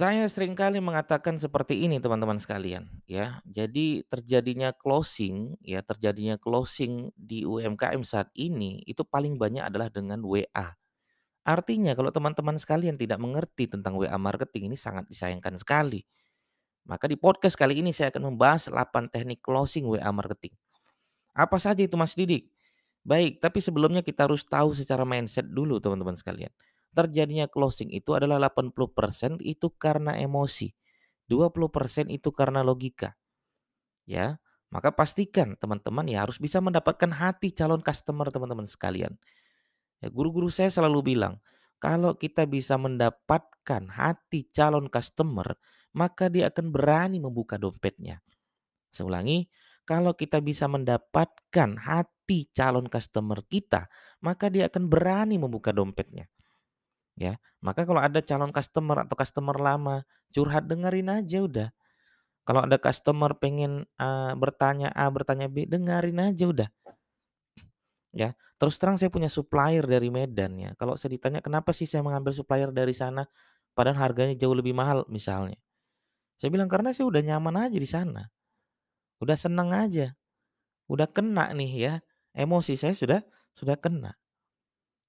Saya sering kali mengatakan seperti ini teman-teman sekalian ya. Jadi terjadinya closing ya, terjadinya closing di UMKM saat ini itu paling banyak adalah dengan WA. Artinya kalau teman-teman sekalian tidak mengerti tentang WA marketing ini sangat disayangkan sekali. Maka di podcast kali ini saya akan membahas 8 teknik closing WA marketing. Apa saja itu Mas Didik? Baik, tapi sebelumnya kita harus tahu secara mindset dulu teman-teman sekalian. Terjadinya closing itu adalah 80% itu karena emosi. 20% itu karena logika, ya. Maka pastikan teman-teman ya harus bisa mendapatkan hati calon customer teman-teman sekalian. Ya, guru-guru saya selalu bilang, kalau kita bisa mendapatkan hati calon customer, maka dia akan berani membuka dompetnya. Saya ulangi, kalau kita bisa mendapatkan hati calon customer kita, maka dia akan berani membuka dompetnya. Ya, maka kalau ada calon customer atau customer lama, curhat dengerin aja udah. Kalau ada customer pengen uh, bertanya A, bertanya B, dengerin aja udah. Ya, terus terang saya punya supplier dari Medan ya. Kalau saya ditanya kenapa sih saya mengambil supplier dari sana, padahal harganya jauh lebih mahal misalnya. Saya bilang karena saya udah nyaman aja di sana. Udah senang aja. Udah kena nih ya, emosi saya sudah sudah kena.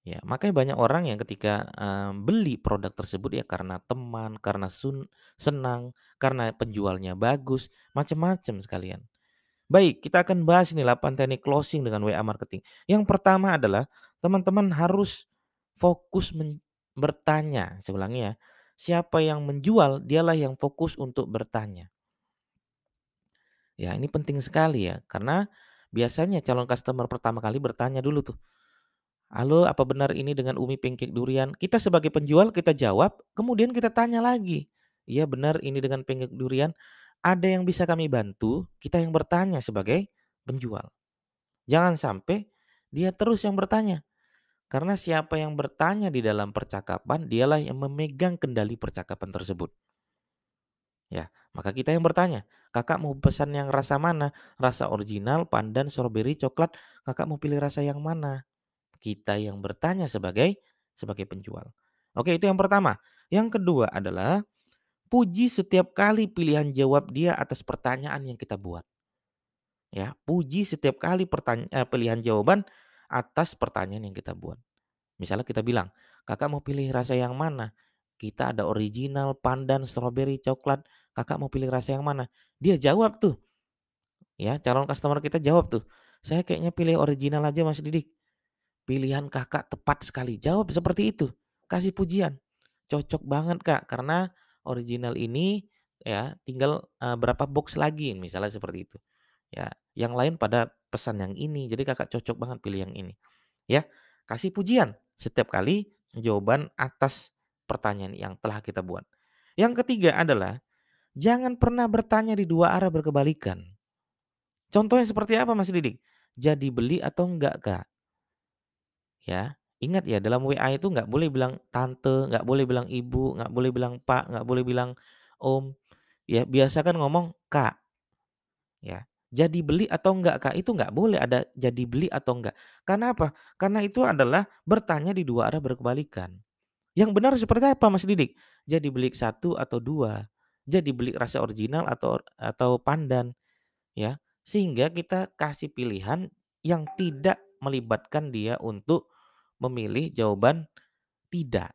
Ya, makanya banyak orang yang ketika, eee, beli produk tersebut ya karena teman, karena sun senang, karena penjualnya bagus, macam-macam sekalian. Baik, kita akan bahas ini 8 teknik closing dengan WA marketing. Yang pertama adalah teman-teman harus fokus bertanya, saya ya, siapa yang menjual dialah yang fokus untuk bertanya. Ya, ini penting sekali ya, karena biasanya calon customer pertama kali bertanya dulu tuh, "Halo, apa benar ini dengan Umi Pancake Durian?" Kita sebagai penjual kita jawab, kemudian kita tanya lagi, "Iya benar ini dengan pancake durian, ada yang bisa kami bantu?" Kita yang bertanya sebagai penjual. Jangan sampai dia terus yang bertanya. Karena siapa yang bertanya di dalam percakapan, dialah yang memegang kendali percakapan tersebut. Ya, maka kita yang bertanya, "Kakak mau pesan yang rasa mana? Rasa original, pandan, strawberry, coklat. Kakak mau pilih rasa yang mana?" Kita yang bertanya sebagai sebagai penjual. Oke, itu yang pertama. Yang kedua adalah puji setiap kali pilihan jawab dia atas pertanyaan yang kita buat. Ya, puji setiap kali pertanya eh, pilihan jawaban atas pertanyaan yang kita buat. Misalnya kita bilang, "Kakak mau pilih rasa yang mana?" Kita ada original, pandan, strawberry, coklat. Kakak mau pilih rasa yang mana? Dia jawab tuh. Ya, calon customer kita jawab tuh. Saya kayaknya pilih original aja Mas Didik. Pilihan Kakak tepat sekali. Jawab seperti itu. Kasih pujian. Cocok banget Kak karena original ini ya tinggal uh, berapa box lagi misalnya seperti itu. Ya, yang lain pada pesan yang ini. Jadi Kakak cocok banget pilih yang ini. Ya, kasih pujian setiap kali jawaban atas pertanyaan yang telah kita buat. Yang ketiga adalah jangan pernah bertanya di dua arah berkebalikan. Contohnya seperti apa Mas Didik? Jadi beli atau enggak Kak? Ya, ingat ya dalam WA itu nggak boleh bilang tante, nggak boleh bilang ibu, nggak boleh bilang pak, nggak boleh bilang om. Ya, biasa kan ngomong kak. Ya, jadi beli atau enggak kak itu nggak boleh ada jadi beli atau enggak. Karena apa? Karena itu adalah bertanya di dua arah berkebalikan. Yang benar seperti apa Mas Didik? Jadi beli satu atau dua, jadi beli rasa original atau atau pandan, ya. Sehingga kita kasih pilihan yang tidak melibatkan dia untuk memilih jawaban tidak.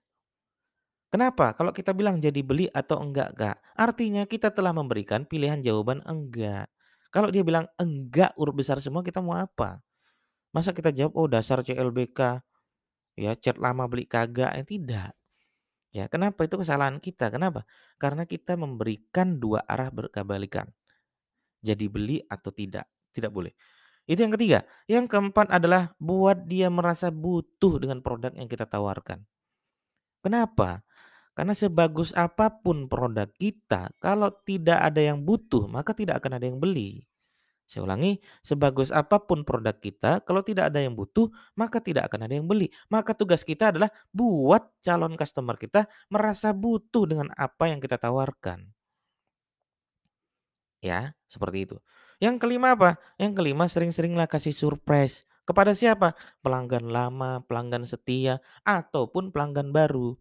Kenapa? Kalau kita bilang jadi beli atau enggak, Kak, artinya kita telah memberikan pilihan jawaban enggak. Kalau dia bilang enggak huruf besar semua kita mau apa? Masa kita jawab, "Oh dasar CLBK." Ya, chat lama beli kagak, eh tidak. Ya, kenapa? Itu kesalahan kita. Kenapa? Karena kita memberikan dua arah berkebalikan. Jadi beli atau tidak, tidak boleh. Itu yang ketiga. Yang keempat adalah buat dia merasa butuh dengan produk yang kita tawarkan. Kenapa? Karena sebagus apa pun produk kita, kalau tidak ada yang butuh, maka tidak akan ada yang beli. Saya ulangi, sebagus apa pun produk kita, kalau tidak ada yang butuh, maka tidak akan ada yang beli. Maka tugas kita adalah buat calon customer kita merasa butuh dengan apa yang kita tawarkan. Ya, seperti itu. Yang kelima apa? Yang kelima sering-seringlah kasih surprise. Kepada siapa? Pelanggan lama, pelanggan setia, ataupun pelanggan baru.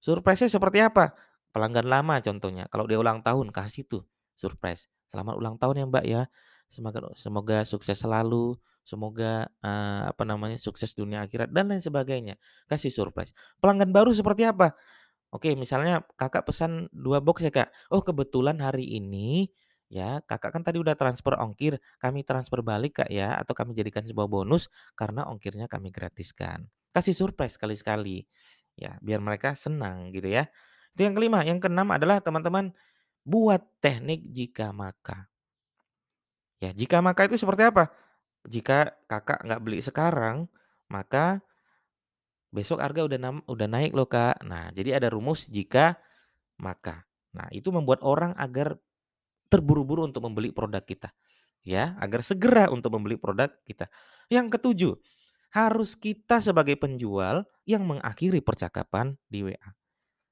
Surprise-nya seperti apa? pelanggan lama contohnya, kalau dia ulang tahun kasih tuh surprise, "Selamat ulang tahun ya Mbak ya, semoga semoga sukses selalu, semoga, eee, apa namanya, sukses dunia akhirat," dan lain sebagainya, kasih surprise. Pelanggan baru seperti apa? Oke, misalnya Kakak pesan 2 boks ya, Kak. "Oh, kebetulan hari ini ya, Kakak kan tadi udah transfer ongkir, kami transfer balik, Kak, ya, atau kami jadikan sebuah bonus karena ongkirnya kami gratiskan." Kasih surprise sekali-sekali, ya, biar mereka senang gitu ya. Itu yang kelima, yang keenam adalah teman-teman buat teknik jika maka. Ya, jika maka itu seperti apa? Jika Kakak nggak beli sekarang, maka besok harga udah nam udah naik loh, Kak. Nah, jadi ada rumus jika maka. Nah, itu membuat orang agar terburu-buru untuk membeli produk kita, ya, agar segera untuk membeli produk kita. Yang ketujuh, harus kita sebagai penjual yang mengakhiri percakapan di WA.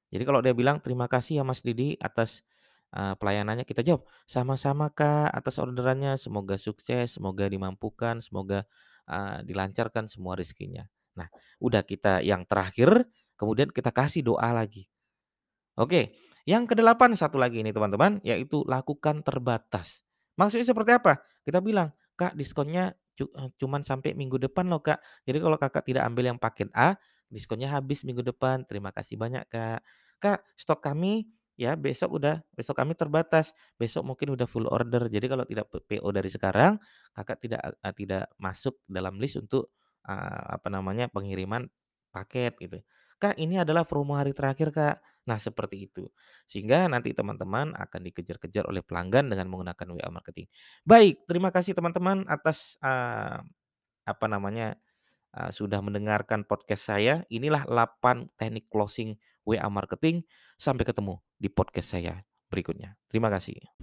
Jadi kalau dia bilang, "Terima kasih ya Mas Didi atas, eee, pelayanannya," kita jawab, "Sama-sama Kak atas orderannya, semoga sukses, semoga dimampukan, semoga, eee, dilancarkan semua rezekinya." Nah, udah kita yang terakhir, kemudian kita kasih doa lagi. Oke, yang kedelapan satu lagi ini teman-teman, yaitu lakukan terbatas. Maksudnya seperti apa? Kita bilang, "Kak diskonnya eee, cuman sampai minggu depan loh Kak. Jadi kalau Kakak tidak ambil yang paket A, diskonnya habis minggu depan. Terima kasih banyak Kak. Kak stok kami ya besok udah besok kami terbatas, besok mungkin udah full order. Jadi kalau tidak PO dari sekarang, Kakak tidak, eee, tidak masuk dalam list untuk, eee, apa namanya, pengiriman paket," gitu. "Kak ini adalah promo hari terakhir Kak." Nah seperti itu. Sehingga nanti teman-teman akan dikejar-kejar oleh pelanggan dengan menggunakan WA marketing. Baik, terima kasih teman-teman atas, eee, apa namanya, eee, sudah mendengarkan podcast saya. Inilah 8 teknik closing WA marketing. Sampai ketemu di podcast saya berikutnya. Terima kasih.